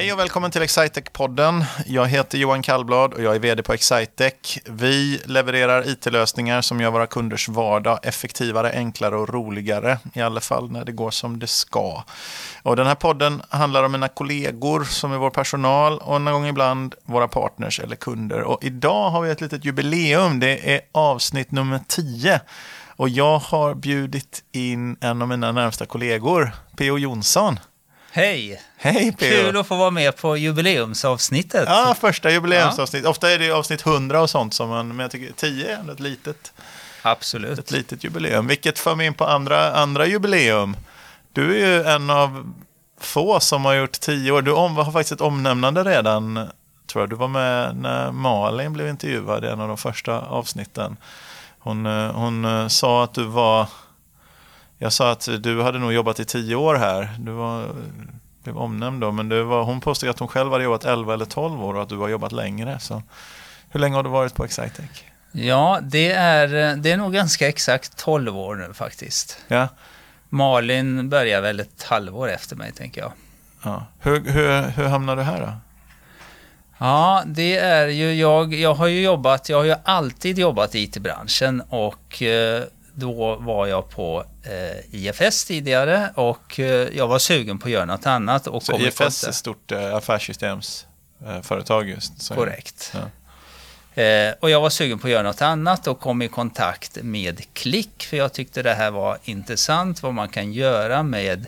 Hej och välkommen till Excitec-podden. Jag heter Johan Kallblad och jag är vd på Excitec. Vi levererar it-lösningar som gör våra kunders vardag effektivare, enklare och roligare. I alla fall när det går som det ska. Och den här podden handlar om mina kollegor som är vår personal och någon gång ibland våra partners eller kunder. Och idag har vi ett litet jubileum. Det är avsnitt nummer 10. Och jag har bjudit in en av mina närmsta kollegor, P.O. Jonsson. Hej! Hej P.O. Kul att få vara med på jubileumsavsnittet. Ja, första jubileumsavsnitt. Ofta är det avsnitt 100 och sånt, som man, men jag tycker 10 är ändå ett litet, Absolut. ett litet jubileum. Vilket för mig in på andra, andra jubileum. Du är ju en av få som har gjort 10 år. Du om, har faktiskt ett omnämnande redan, tror jag. Du var med när Malin blev intervjuad i en av de första avsnitten. Hon, eh, hon eh, sa att du var... Jag sa att du hade nog jobbat i 10 år här. Du var, blev omnämnd då, men det var, hon påstod att hon själv hade jobbat 11 eller 12 år och att du har jobbat längre. Så hur länge har du varit på Excitec? Ja, det är, det är nog ganska exakt 12 år nu faktiskt. Ja. Malin börjar väl ett halvår efter mig, tänker jag. ja. Hur, hur, hur hamnade du här då? Ja, det är ju jag. Jag har ju jobbat, jag har ju alltid jobbat i IT-branschen och eh, då var jag på IFS tidigare och eh, jag var sugen på att göra något annat. Och Så IFS är ett stort eh, affärssystemsföretag just. Så Korrekt. Ja. Eh, och jag var sugen på att göra något annat och kom i kontakt med Klick för jag tyckte det här var intressant vad man kan göra med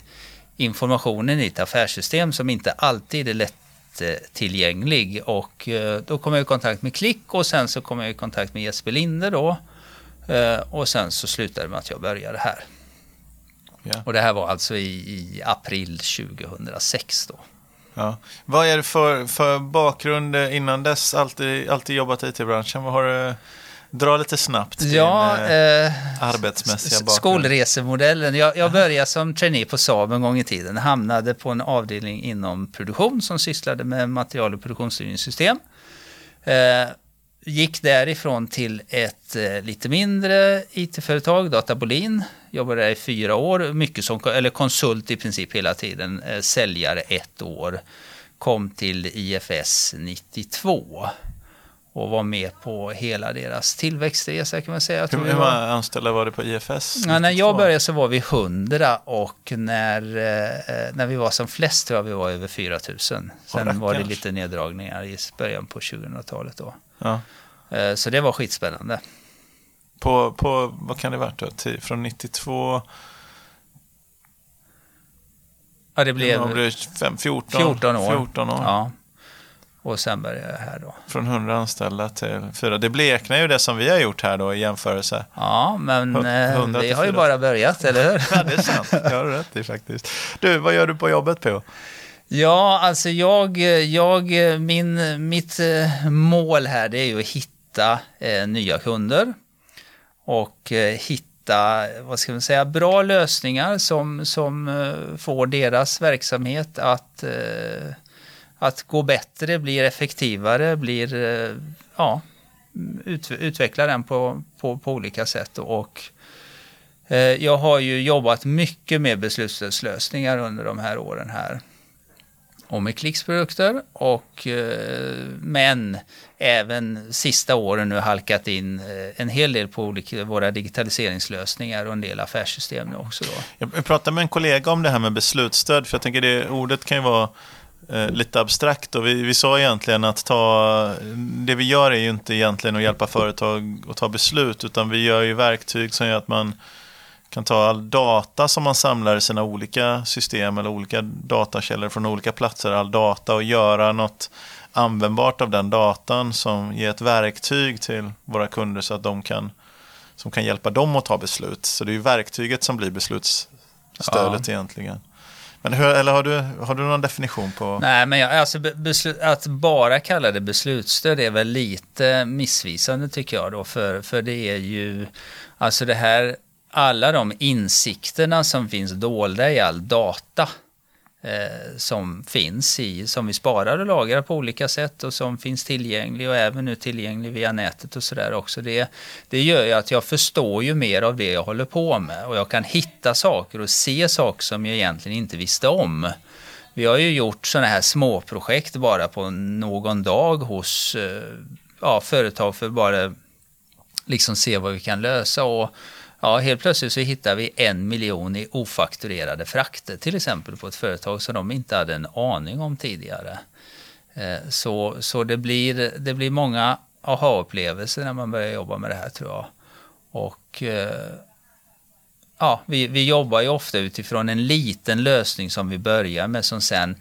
informationen i ett affärssystem som inte alltid är lättillgänglig. Och eh, då kom jag i kontakt med Klick och sen så kom jag i kontakt med Jesper Linde då. Eh, och sen så slutade det med att jag började här. Ja. Och det här var alltså i, i april 2006 då. Ja. Vad är det för, för bakgrund eh, innan dess? Alltid, alltid jobbat i IT-branschen. Vad har du? Dra lite snabbt din Ja, eh, eh, arbetsmässiga bakgrund. Skolresemodellen. Jag, jag började som trainee på Saab en gång i tiden. Hamnade på en avdelning inom produktion som sysslade med material och produktionsstyrningssystem. Eh, gick därifrån till ett eh, lite mindre IT-företag, Databolin. Jobbade där i fyra år, mycket som eller konsult i princip hela tiden. Eh, säljare ett år. Kom till IFS 92 och var med på hela deras tillväxtresa kan man säga. Hur, många anställda var det på IFS? Ja, när 92? jag började så var vi 100 och när, eh, när vi var som flest tror jag vi var över 4000. Sen var det lite neddragningar i början på 2000-talet då. Ja. Eh, så det var skitspännande. På, på, vad kan det varit då? Från 92? Ja, det Blev, blev blev fem, 14, 14 år. 14 år. Ja. Och sen började jag här då. Från 100 anställda till 4. Det bleknar ju det som vi har gjort här då i jämförelse. Ja, men eh, 100 vi har ju 4. bara börjat, eller hur? Ja, det är sant. Det har du rätt i faktiskt. Du, vad gör du på jobbet P.O.? Ja, alltså jag, jag, min, mitt eh, mål här det är ju att hitta eh, nya kunder och eh, hitta, vad ska man säga, bra lösningar som, som eh, får deras verksamhet att, eh, att gå bättre, blir effektivare, blir, ja, ut, utveckla den på, på, på olika sätt. Och jag har ju jobbat mycket med beslutslösningar under de här åren här och med klicksprodukter och men även sista åren nu halkat in eh, en hel del på olika, våra digitaliseringslösningar och en del affärssystem nu också då. Jag pratade med en kollega om det här med beslutsstöd, för jag tänker det ordet kan ju vara eh, lite abstrakt. Och vi, vi sa egentligen att ta, det vi gör är ju inte egentligen att hjälpa företag att ta beslut, utan vi gör ju verktyg som gör att man kan ta all data som man samlar i sina olika system eller olika datakällor från olika platser, all data och göra något användbart av den datan som ger ett verktyg till våra kunder så att de kan, som kan hjälpa dem att ta beslut. Så det är ju verktyget som blir beslutsstödet egentligen. Men hur, eller har du, har du någon definition på? Nej, men jag, alltså be- beslut, att bara kalla det beslutsstöd är väl lite missvisande tycker jag då, för, för det är ju, alltså det här, alla de insikterna som finns dolda i all data eh, som finns i, som vi sparar och lagrar på olika sätt och som finns tillgänglig och även nu tillgänglig via nätet och sådär också. Det, det gör ju att jag förstår ju mer av det jag håller på med och jag kan hitta saker och se saker som jag egentligen inte visste om. vi har ju gjort sådana här småprojekt bara på någon dag hos eh, ja, företag för bara liksom se vad vi kan lösa. Och ja, helt plötsligt så hittar vi en miljon i ofakturerade frakter till exempel på ett företag som de inte hade en aning om tidigare. Eh, så, så det, blir, det blir många aha-upplevelser när man börjar jobba med det här tror jag. Och eh, ja, vi, vi jobbar ju ofta utifrån en liten lösning som vi börjar med som sen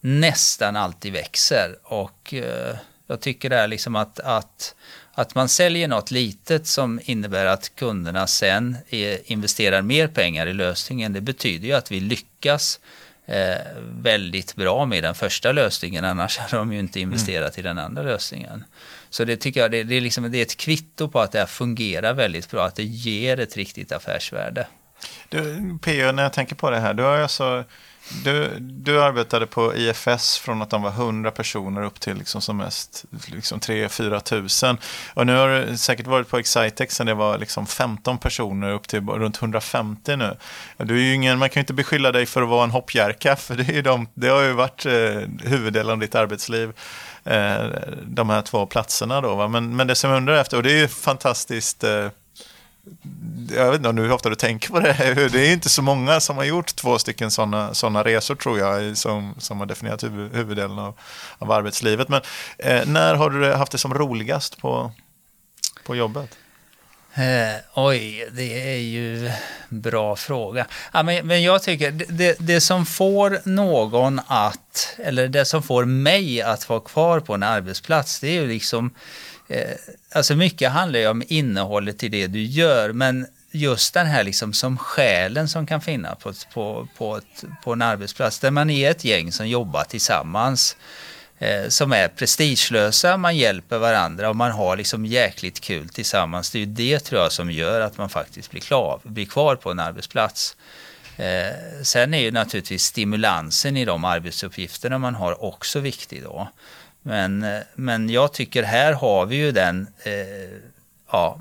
nästan alltid växer. Och eh, jag tycker det är liksom att, att, att man säljer något litet som innebär att kunderna sen investerar mer pengar i lösningen. Det betyder ju att vi lyckas eh, väldigt bra med den första lösningen, annars hade de ju inte investerat mm. i den andra lösningen. Så det tycker jag det, det, är liksom, det är ett kvitto på att det här fungerar väldigt bra, att det ger ett riktigt affärsvärde. Du, P.O. när jag tänker på det här, du har alltså du, du arbetade på IFS från att de var 100 personer upp till liksom som mest liksom 3-4 tusen. Och nu har du säkert varit på Excitex sen det var liksom 15 personer upp till runt 150 nu. Du är ju ingen, man kan ju inte beskylla dig för att vara en hoppjerka, för det, är de, det har ju varit eh, huvuddelen av ditt arbetsliv eh, de här två platserna då. Va? Men, men det som jag undrar efter, och det är ju fantastiskt eh, jag vet inte hur ofta du tänker på det. Det är inte så många som har gjort två stycken sådana såna resor tror jag, som, som har definierat huvud, huvuddelen av, av arbetslivet. Men eh, när har du haft det som roligast på, på jobbet? Eh, oj, det är ju bra fråga. Ja, men, men jag tycker det, det som får någon att, eller det som får mig att vara kvar på en arbetsplats, det är ju liksom Eh, alltså mycket handlar ju om innehållet i det du gör, men just den här liksom som själen som kan finnas på, på, på, ett, på en arbetsplats där man är ett gäng som jobbar tillsammans eh, som är prestigelösa, man hjälper varandra och man har liksom jäkligt kul tillsammans. Det är ju det tror jag som gör att man faktiskt blir, klar, blir kvar på en arbetsplats. Eh, sen är ju naturligtvis stimulansen i de arbetsuppgifterna man har också viktig då. Men, eh, men jag tycker här har vi ju den, eh, ja,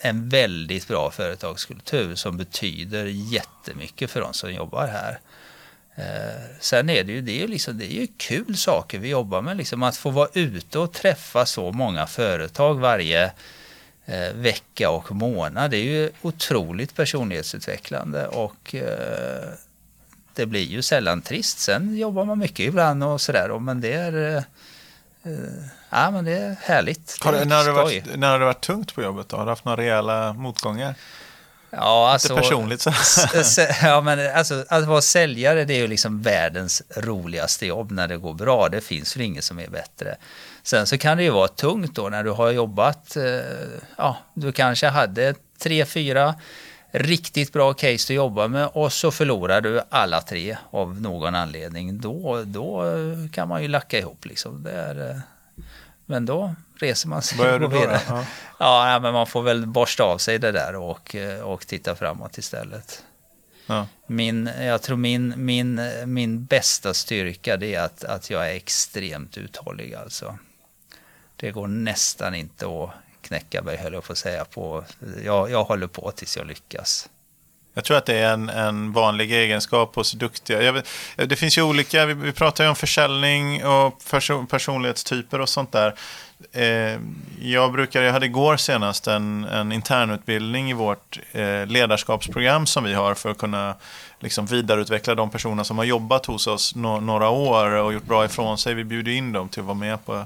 en väldigt bra företagskultur som betyder jättemycket för de som jobbar här. Eh, sen är det ju, det är liksom, det är ju kul saker vi jobbar med, liksom att få vara ute och träffa så många företag varje eh, vecka och månad. Det är ju otroligt personlighetsutvecklande och eh, det blir ju sällan trist. Sen jobbar man mycket ibland och sådär, men det är Eh, ja, men det är härligt. Det, när, har det varit, när har det varit tungt på jobbet? Då? Har du haft några rejäla motgångar? Ja, alltså, Lite personligt så. ja, men alltså, att vara säljare det är ju liksom världens roligaste jobb när det går bra. Det finns ju inget som är bättre. Sen så kan det ju vara tungt då när du har jobbat, eh, ja, du kanske hade tre, fyra riktigt bra case att jobba med och så förlorar du alla tre av någon anledning. Då, då kan man ju lacka ihop liksom. Det är, eh, men då reser man sig Vad gör du då? då? Ja. ja, men man får väl borsta av sig det där och, eh, och titta framåt istället. Ja. Min, jag tror min, min, min bästa styrka det är att, att jag är extremt uthållig alltså. Det går nästan inte att knäcka mig, höll jag på att säga. På, jag, jag håller på tills jag lyckas. Jag tror att det är en, en vanlig egenskap hos duktiga. Vet, det finns ju olika, vi, vi pratar ju om försäljning och person, personlighetstyper och sånt där. Eh, jag, brukar, jag hade igår senast en, en internutbildning i vårt eh, ledarskapsprogram som vi har för att kunna liksom, vidareutveckla de personer som har jobbat hos oss no, några år och gjort bra ifrån sig. Vi bjuder in dem till att vara med på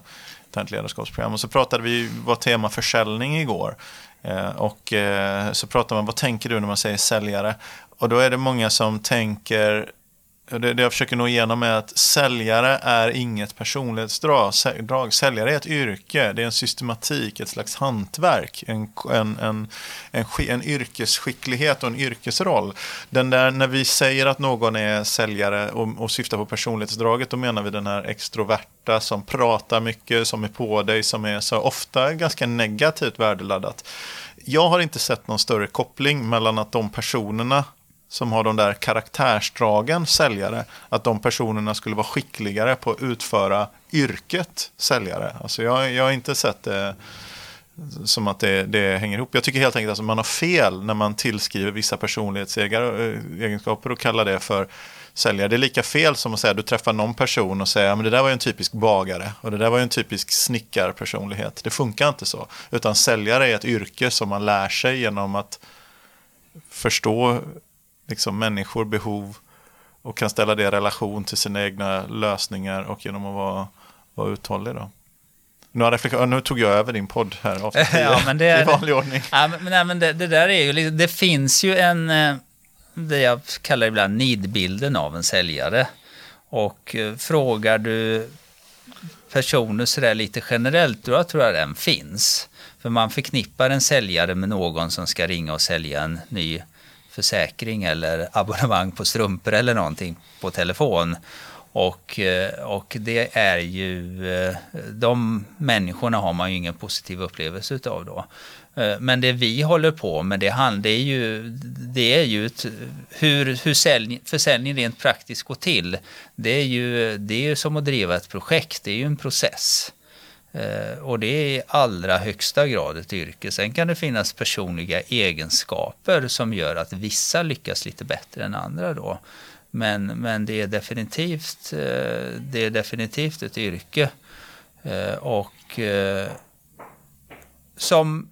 internt ledarskapsprogram. Och så pratade vi, var tema försäljning igår. Eh, och eh, så pratade man, vad tänker du när man säger säljare? Och då är det många som tänker det, det jag försöker nå igenom är att säljare är inget personlighetsdrag. Säljare är ett yrke, det är en systematik, ett slags hantverk, en, en, en, en, en yrkesskicklighet och en yrkesroll. Den där, när vi säger att någon är säljare och, och syftar på personlighetsdraget, då menar vi den här extroverta som pratar mycket, som är på dig, som är så ofta ganska negativt värdeladdat. Jag har inte sett någon större koppling mellan att de personerna som har de där karaktärsdragen säljare, att de personerna skulle vara skickligare på att utföra yrket säljare. Alltså jag, jag har inte sett det som att det, det hänger ihop. Jag tycker helt enkelt att man har fel när man tillskriver vissa personlighetsegenskaper eh, och kallar det för säljare. Det är lika fel som att säga att du träffar någon person och säger att det där var ju en typisk bagare och det där var ju en typisk snickarpersonlighet. Det funkar inte så. Utan säljare är ett yrke som man lär sig genom att förstå liksom, människor, behov och kan ställa det i relation till sina egna lösningar och genom att vara, vara uthållig. Då. Nu, nu tog jag över din podd här ja, men det i vanlig ordning. Ja, men, nej, men det, det, där är ju, det finns ju en, eh, det jag kallar ibland nidbilden av en säljare. Och eh, frågar du personer sådär lite generellt, då tror jag den finns. För man förknippar en säljare med någon som ska ringa och sälja en ny försäkring eller abonnemang på strumpor eller någonting på telefon. Och, eh, och det är ju, eh, de människorna har man ju ingen positiv upplevelse utav då. Eh, men det vi håller på med, det, det är ju, det är ju ett, hur, hur sälj, försäljning rent praktiskt går till. Det är, ju, det är ju som att driva ett projekt, det är ju en process. Och det är i allra högsta grad ett yrke. Sen kan det finnas personliga egenskaper som gör att vissa lyckas lite bättre än andra då. Men, men det, är definitivt, eh, det är definitivt ett yrke. Eh, och eh, som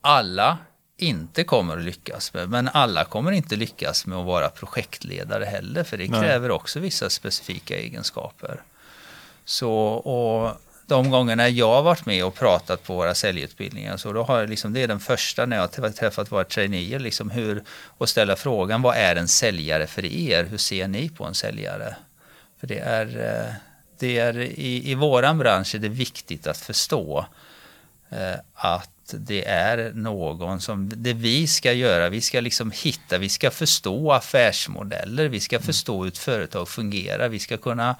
alla inte kommer att lyckas med. Men alla kommer inte lyckas med att vara projektledare heller. För det kräver Nej. också vissa specifika egenskaper. Så, och de gångerna jag har varit med och pratat på våra säljutbildningar, så då har jag liksom, det är den första när jag har träffat våra traineer, liksom hur, och ställa frågan vad är en säljare för er? Hur ser ni på en säljare? För det är, eh, det är i, i våran bransch är det viktigt att förstå eh, att det är någon som, det vi ska göra, vi ska liksom hitta, vi ska förstå affärsmodeller, vi ska förstå hur ett företag fungerar, vi ska kunna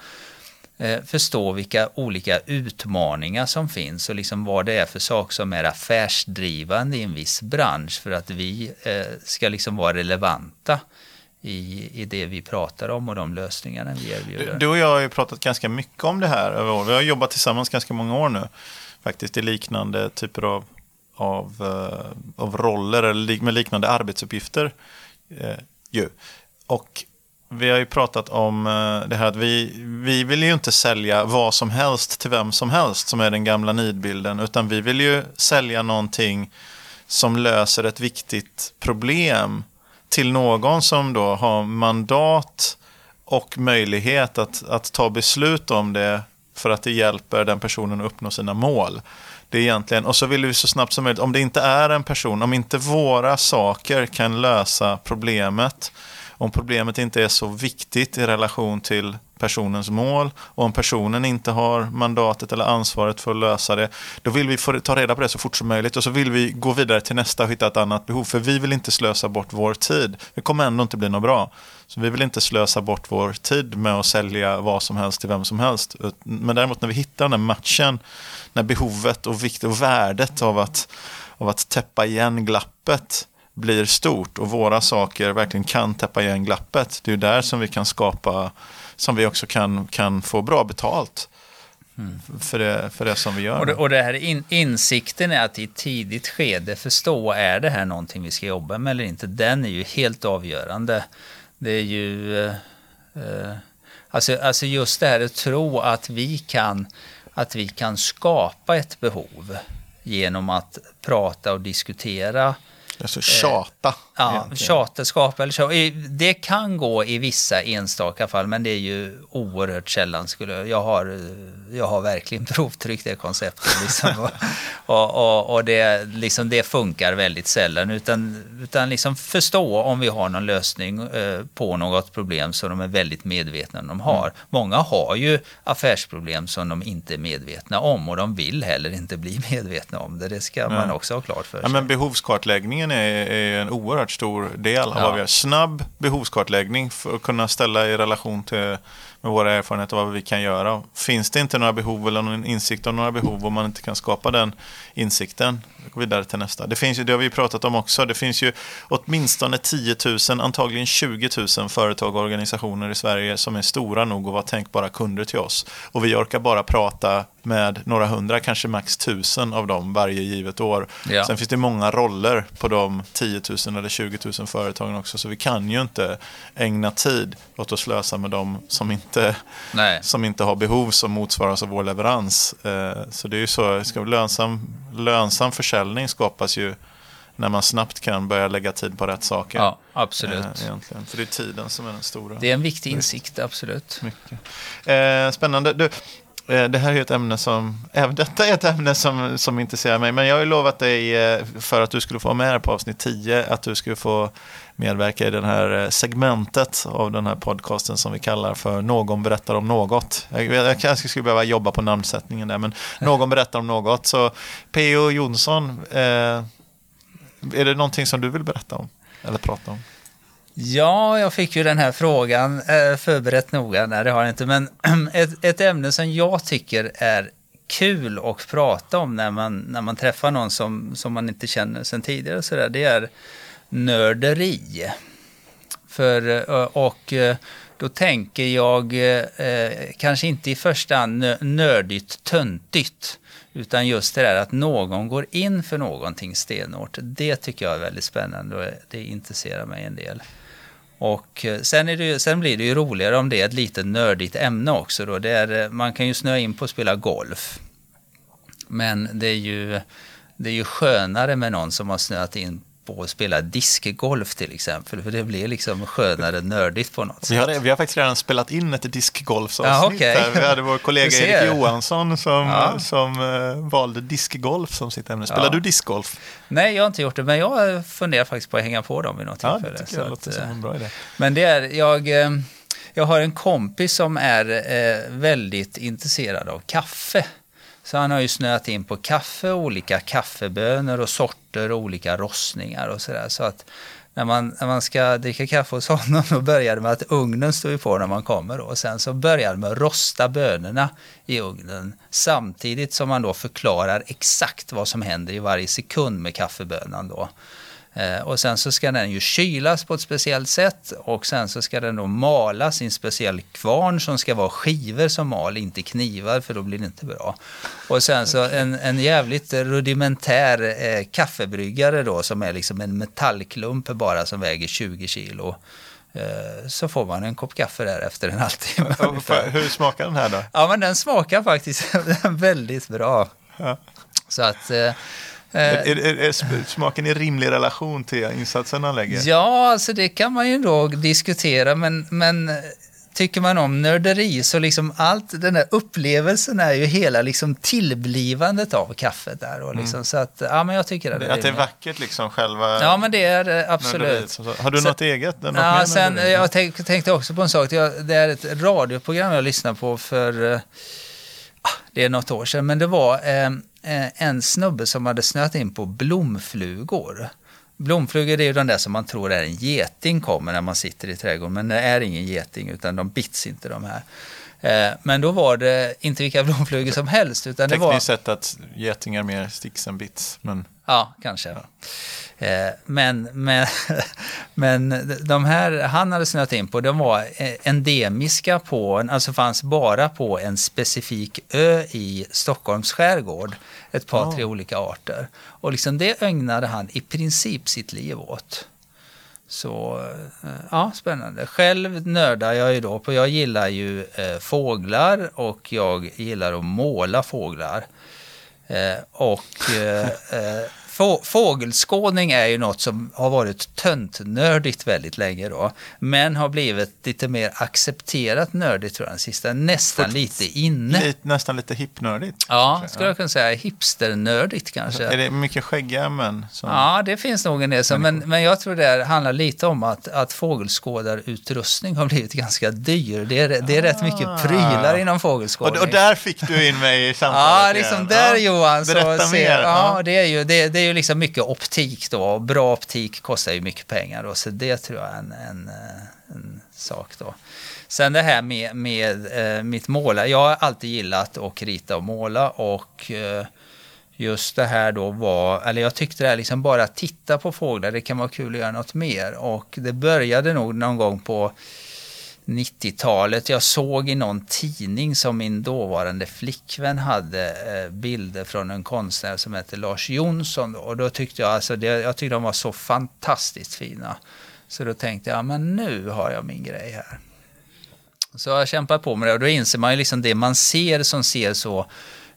Eh, förstå vilka olika utmaningar som finns och liksom vad det är för saker som är affärsdrivande i en viss bransch för att vi eh, ska liksom vara relevanta i, i det vi pratar om och de lösningarna vi erbjuder. Du och jag har ju pratat ganska mycket om det här över år. Vi har jobbat tillsammans ganska många år nu. Faktiskt i liknande typer av, av, eh, av roller eller med liknande arbetsuppgifter. Eh, ju. Och vi har ju pratat om eh, det här att vi, vi vill ju inte sälja vad som helst till vem som helst som är den gamla nidbilden. Utan vi vill ju sälja någonting som löser ett viktigt problem till någon som då har mandat och möjlighet att, att ta beslut om det för att det hjälper den personen att uppnå sina mål. Det är egentligen, och så vill vi så snabbt som möjligt, om det inte är en person, om inte våra saker kan lösa problemet, om problemet inte är så viktigt i relation till personens mål och om personen inte har mandatet eller ansvaret för att lösa det, då vill vi få ta reda på det så fort som möjligt och så vill vi gå vidare till nästa och hitta ett annat behov. För vi vill inte slösa bort vår tid. Det kommer ändå inte bli något bra. Så vi vill inte slösa bort vår tid med att sälja vad som helst till vem som helst. Men däremot när vi hittar den här matchen, när behovet och vikt och värdet av att, av att täppa igen glappet blir stort och våra saker verkligen kan täppa igen glappet. Det är där som vi kan skapa, som vi också kan, kan få bra betalt. Mm. För, det, för det som vi gör. Och det, och det här in, insikten är att i ett tidigt skede förstå, är det här någonting vi ska jobba med eller inte? Den är ju helt avgörande. Det är ju, eh, eh alltså, alltså just det här att tro att vi kan, att vi kan skapa ett behov genom att prata och diskutera Alltså tjata. Ja, egentligen. tjata, skapa eller tjata. Det kan gå i vissa enstaka fall, men det är ju oerhört sällan. Skulle jag, har, jag har verkligen provtryckt det konceptet. Liksom. och, och, och, det, liksom, det funkar väldigt sällan. Utan, utan liksom förstå om vi har någon lösning eh, på något problem som de är väldigt medvetna om de har. Mm. Många har ju affärsproblem som de inte är medvetna om och de vill heller inte bli medvetna om det. Det ska man också ha klart för sig. Ja, men behovskartläggningen är, är en oerhört stor del av ja. vad vi gör. Snabb behovskartläggning för att kunna ställa i relation till med våra erfarenheter vad vi kan göra. Finns det inte några behov eller någon insikt om några behov om man inte kan skapa den insikten, gå vidare till nästa. Det finns ju, det har vi pratat om också, det finns ju åtminstone 10 000, antagligen 20 000 företag och organisationer i Sverige som är stora nog att vara tänkbara kunder till oss. Och vi orkar bara prata med några hundra, kanske max tusen av dem varje givet år. Ja. Sen finns det många roller på de 10 000 eller 20 000 företagen också, så vi kan ju inte ägna tid åt att slösa med dem som inte, Nej. som inte har behov som motsvaras av vår leverans. Eh, Så det är ju så, ska lönsam, lönsam försäljning skapas ju när man snabbt kan börja lägga tid på rätt saker. Ja, absolut. Eh, Egentligen. För det är tiden som är den stora. Det är en viktig insikt, absolut. Mycket. Eh, spännande. Du, det här är ett ämne som, även detta är ett ämne som, som intresserar mig. Men jag har ju lovat dig, eh, för att du skulle få vara med här på avsnitt 10, att du skulle få medverka i det här eh, segmentet av den här podcasten som vi kallar för Någon berättar om något. Jag, jag kanske skulle behöva jobba på namnsättningen där, men Någon berättar om något. Så P.O. Jonsson, eh, är det någonting som du vill berätta om? Eller prata om? Ja, jag fick ju den här frågan eh, förberett noga. Nej, det har jag inte. Men ett, ett ämne som jag tycker är kul att prata om när man, när man träffar någon som, som man inte känner sedan tidigare, så där, det är nörderi. För, eh, och eh, då tänker jag eh, kanske inte i första hand nördigt töntigt, utan just det där att någon går in för någonting stenhårt. Det tycker jag är väldigt spännande och det intresserar mig en del. Och eh, sen, är det ju, sen blir det ju roligare om det är ett lite nördigt ämne också. Då. Det är, eh, man kan ju snöa in på att spela golf. Men det är ju, det är ju skönare med någon som har snöat in på att spela diskgolf till exempel. För det blir liksom skönare nördigt på något Vi sätt. har, vi har faktiskt redan spelat in ett diskgolfsavsnitt. Ja, här. Vi hade vår kollega. Erik Johansson som, Ja. som eh, valde diskgolf som sitt ämne. Spelar Ja. du diskgolf? Nej, jag har inte gjort det, men jag funderar faktiskt på att hänga på dem vid något Ja, tillfälle. det tycker Så jag låter att, som eh, en bra idé. Men det är, jag, eh, jag har en kompis som är eh, väldigt intresserad av kaffe. Så han har ju snöat in på kaffe, olika kaffebönor och sorter och olika rostningar och sådär. Så att när man, när man ska dricka kaffe hos honom då börjar det med att ugnen står på när man kommer då. och sen så börjar det med att rosta bönorna i ugnen samtidigt som man då förklarar exakt vad som händer i varje sekund med kaffebönan då. Eh, Och sen så ska den ju kylas på ett speciellt sätt och sen så ska den då malas i en speciell kvarn som ska vara skivor som mal, inte knivar för då blir det inte bra. Och sen så en, en jävligt rudimentär eh, kaffebryggare då som är liksom en metallklump bara som väger 20 kilo. Eh, så får man en kopp kaffe där efter en halvtimme. Hur smakar den här då? Ja men den smakar faktiskt väldigt bra. Ja. Så att... eh, Är, är, är, är sm- smaken i rimlig relation till insatsen han lägger? Ja, alltså det kan man ju då diskutera, men, men tycker man om nörderi så liksom allt, den där upplevelsen är ju hela liksom tillblivandet av kaffet där. Och liksom, Så att, ja men jag tycker att det är Att det är vackert liksom själva Ja men det är det nörderiet absolut. så. Har du Sen- något eget? Något Ja, sen, nörderi? jag tänk, tänkte också på en sak. Det är ett radioprogram jag lyssnade på för eh, ah, det är något år sedan. Men det var eh, eh, en snubbe som hade snöat in på blomflugor. Blomflugor är ju de där som man tror är en geting kommer när man sitter i trädgården. Men det är ingen geting utan de bits inte de här. Eh, men då var det inte vilka blomflugor som helst. Utan det var... Tekniskt sett att getingar mer sticks än bits. Men Ja, kanske. Eh, Men, men, men de här han hade snöat in på, de var eh, endemiska på, alltså fanns bara på en specifik ö i Stockholms skärgård. Ett par, Ja. tre olika arter. Och liksom det ägnade han i princip sitt liv åt. Så eh, ja, spännande. Själv nördar jag ju då på, jag gillar ju eh, fåglar och jag gillar att måla fåglar. Eh, och eh, få, fågelskådning är ju något som har varit töntnördigt väldigt länge då. Men har blivit lite mer accepterat nördigt tror jag den sista. Nästan Fort- lite inne. lite, nästan lite hippnördigt. Ja, kanske. skulle jag kunna säga. Hipsternördigt kanske. Är det mycket skäggiga män? Som... Ja, det finns nog en del som, men, men jag tror det handlar lite om att, att fågelskådarutrustning har blivit ganska dyr. Det är, det är rätt mycket Ah. prylar inom Och, fågelskådning. och där fick du in mig i Ja, samtalet liksom igen. där Ja, Johan. Så Berätta ser, mer. Ja, det är ju det, det det är ju liksom mycket optik då. Och bra optik kostar ju mycket pengar då. Så det tror jag är en, en, eh, en sak då. Sen det här med, med eh, mitt måla. Jag har alltid gillat att rita och måla och eh, just det här då var, eller jag tyckte det här liksom bara titta på fåglar, det kan vara kul att göra något mer. Och det började nog någon gång på 90-talet. Jag såg i någon tidning som min dåvarande flickvän hade eh, bilder från en konstnär som heter Lars Jonsson. Och då tyckte jag, alltså det, jag tyckte de var så fantastiskt fina. Så då tänkte jag, men nu har jag min grej här. Så jag kämpar på med det och då inser man ju liksom det man ser som ser så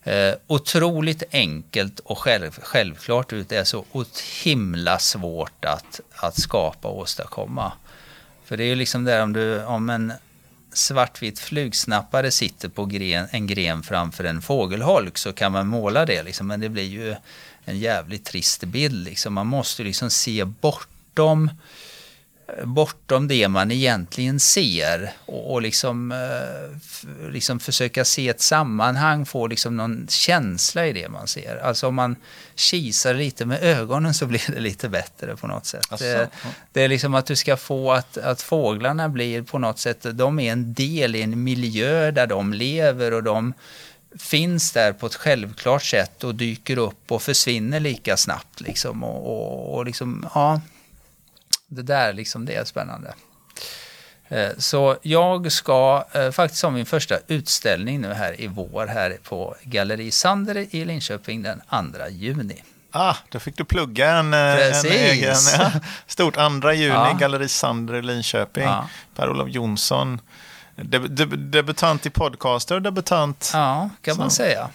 eh, otroligt enkelt och själv, självklart ut är så himla svårt att, att skapa och åstadkomma. För det är ju liksom där om, du, om en svartvit flugsnappare sitter på gren, en gren framför en fågelholk så kan man måla det liksom, men det blir ju en jävligt trist bild. Liksom. Man måste liksom se bortom bortom det man egentligen ser och, och liksom, eh, liksom försöka se ett sammanhang, få liksom någon känsla i det man ser. Alltså om man kisar lite med ögonen så blir det lite bättre på något sätt. Alltså, det, det, är liksom att du ska få att, att fåglarna blir på något sätt, de är en del i en miljö där de lever och de finns där på ett självklart sätt och dyker upp och försvinner lika snabbt. Liksom, och, och, och liksom, ja, det där liksom, det är spännande. Eh, så jag ska eh, faktiskt ha min första utställning nu här i vår här på Galleri Sander i Linköping den 2 juni. Ah, då fick du plugga en, eh, en egen. Ja, stort 2 juni, ja. Galleri Sander i Linköping. Ja. Per-Olof Jonsson. Deb deb debutant i podcaster och debutant ja, kan man säga.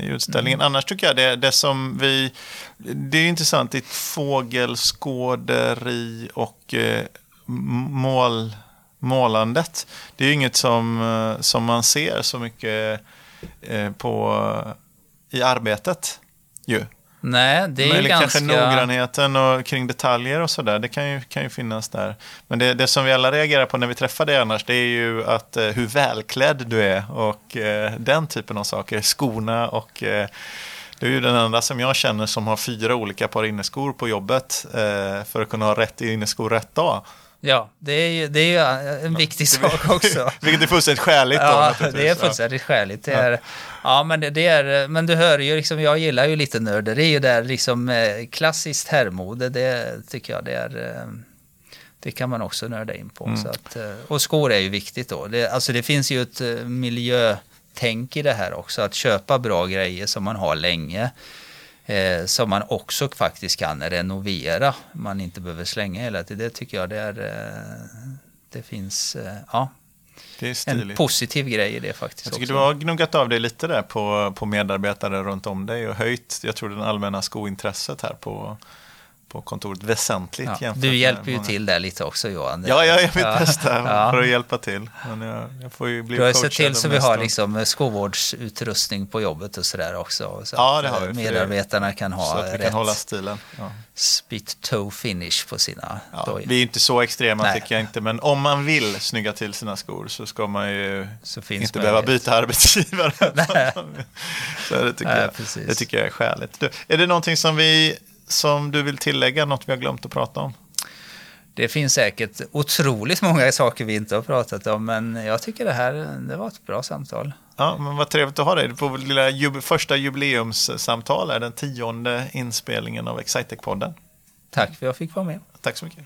i utställningen. Mm. Annars tycker jag det, det som vi... Det är intressant i fågelskåderi och eh, mål, målandet. Det är inget som, eh, som man ser så mycket eh, på, i arbetet. Ju. Nej, det är Möjligt ganska... kanske noggrannheten och kring detaljer och sådär. Det kan ju, kan ju finnas där. Men det, det som vi alla reagerar på när vi träffar dig annars, det är ju att eh, hur välklädd du är och eh, den typen av saker. Skorna och eh, du är ju den enda som jag känner som har fyra olika par inneskor på jobbet eh, för att kunna ha rätt inneskor rätt dag. Ja, det är ju, det är ju en viktig sak också. Vilket är fullständigt skäligt då. Ja, det är fullständigt skäligt. Det är, ja, men det, det, är, men du hör ju liksom, jag gillar ju lite nörderi där liksom eh, klassiskt herrmode, det tycker jag det är eh, det kan man också nörda in på. Mm. Så att, eh, och skor är ju viktigt då. Det, alltså det finns ju ett miljötänk i det här också, att köpa bra grejer som man har länge eh, som man också faktiskt kan renovera. Man inte behöver slänga hela tiden. Det tycker jag det är, eh, det finns, eh, ja. Det är en positiv grej i det faktiskt. Jag tycker också. du har gnuggat av dig lite där på, på medarbetare runt om dig och höjt, jag tror, det allmänna skointresset här på, på kontoret väsentligt. Ja, du hjälper ju många... till där lite också Johan. Ja, jag gör mitt ja. bästa för att hjälpa till. Men jag, jag får ju bli du har sett till så vi har liksom skovårdsutrustning på jobbet och sådär också. Så ja, det har vi. Medarbetarna kan ha så att vi rätt kan hålla stilen. Ja. spit toe finish på sina ja, dojor. Vi är inte så extrema Nej. tycker jag inte, men om man vill snygga till sina skor så ska man ju inte behöva byta arbetsgivare. så det, tycker Nej, jag, det tycker jag är skäligt. Du, är det någonting som vi som du vill tillägga, något vi har glömt att prata om? Det finns säkert otroligt många saker vi inte har pratat om, men jag tycker det här det var ett bra samtal. Ja, men vad trevligt att ha dig på vårt lilla jub första jubileumssamtal, den tionde inspelningen av Excitec-podden. Tack för att jag fick vara med. Tack så mycket.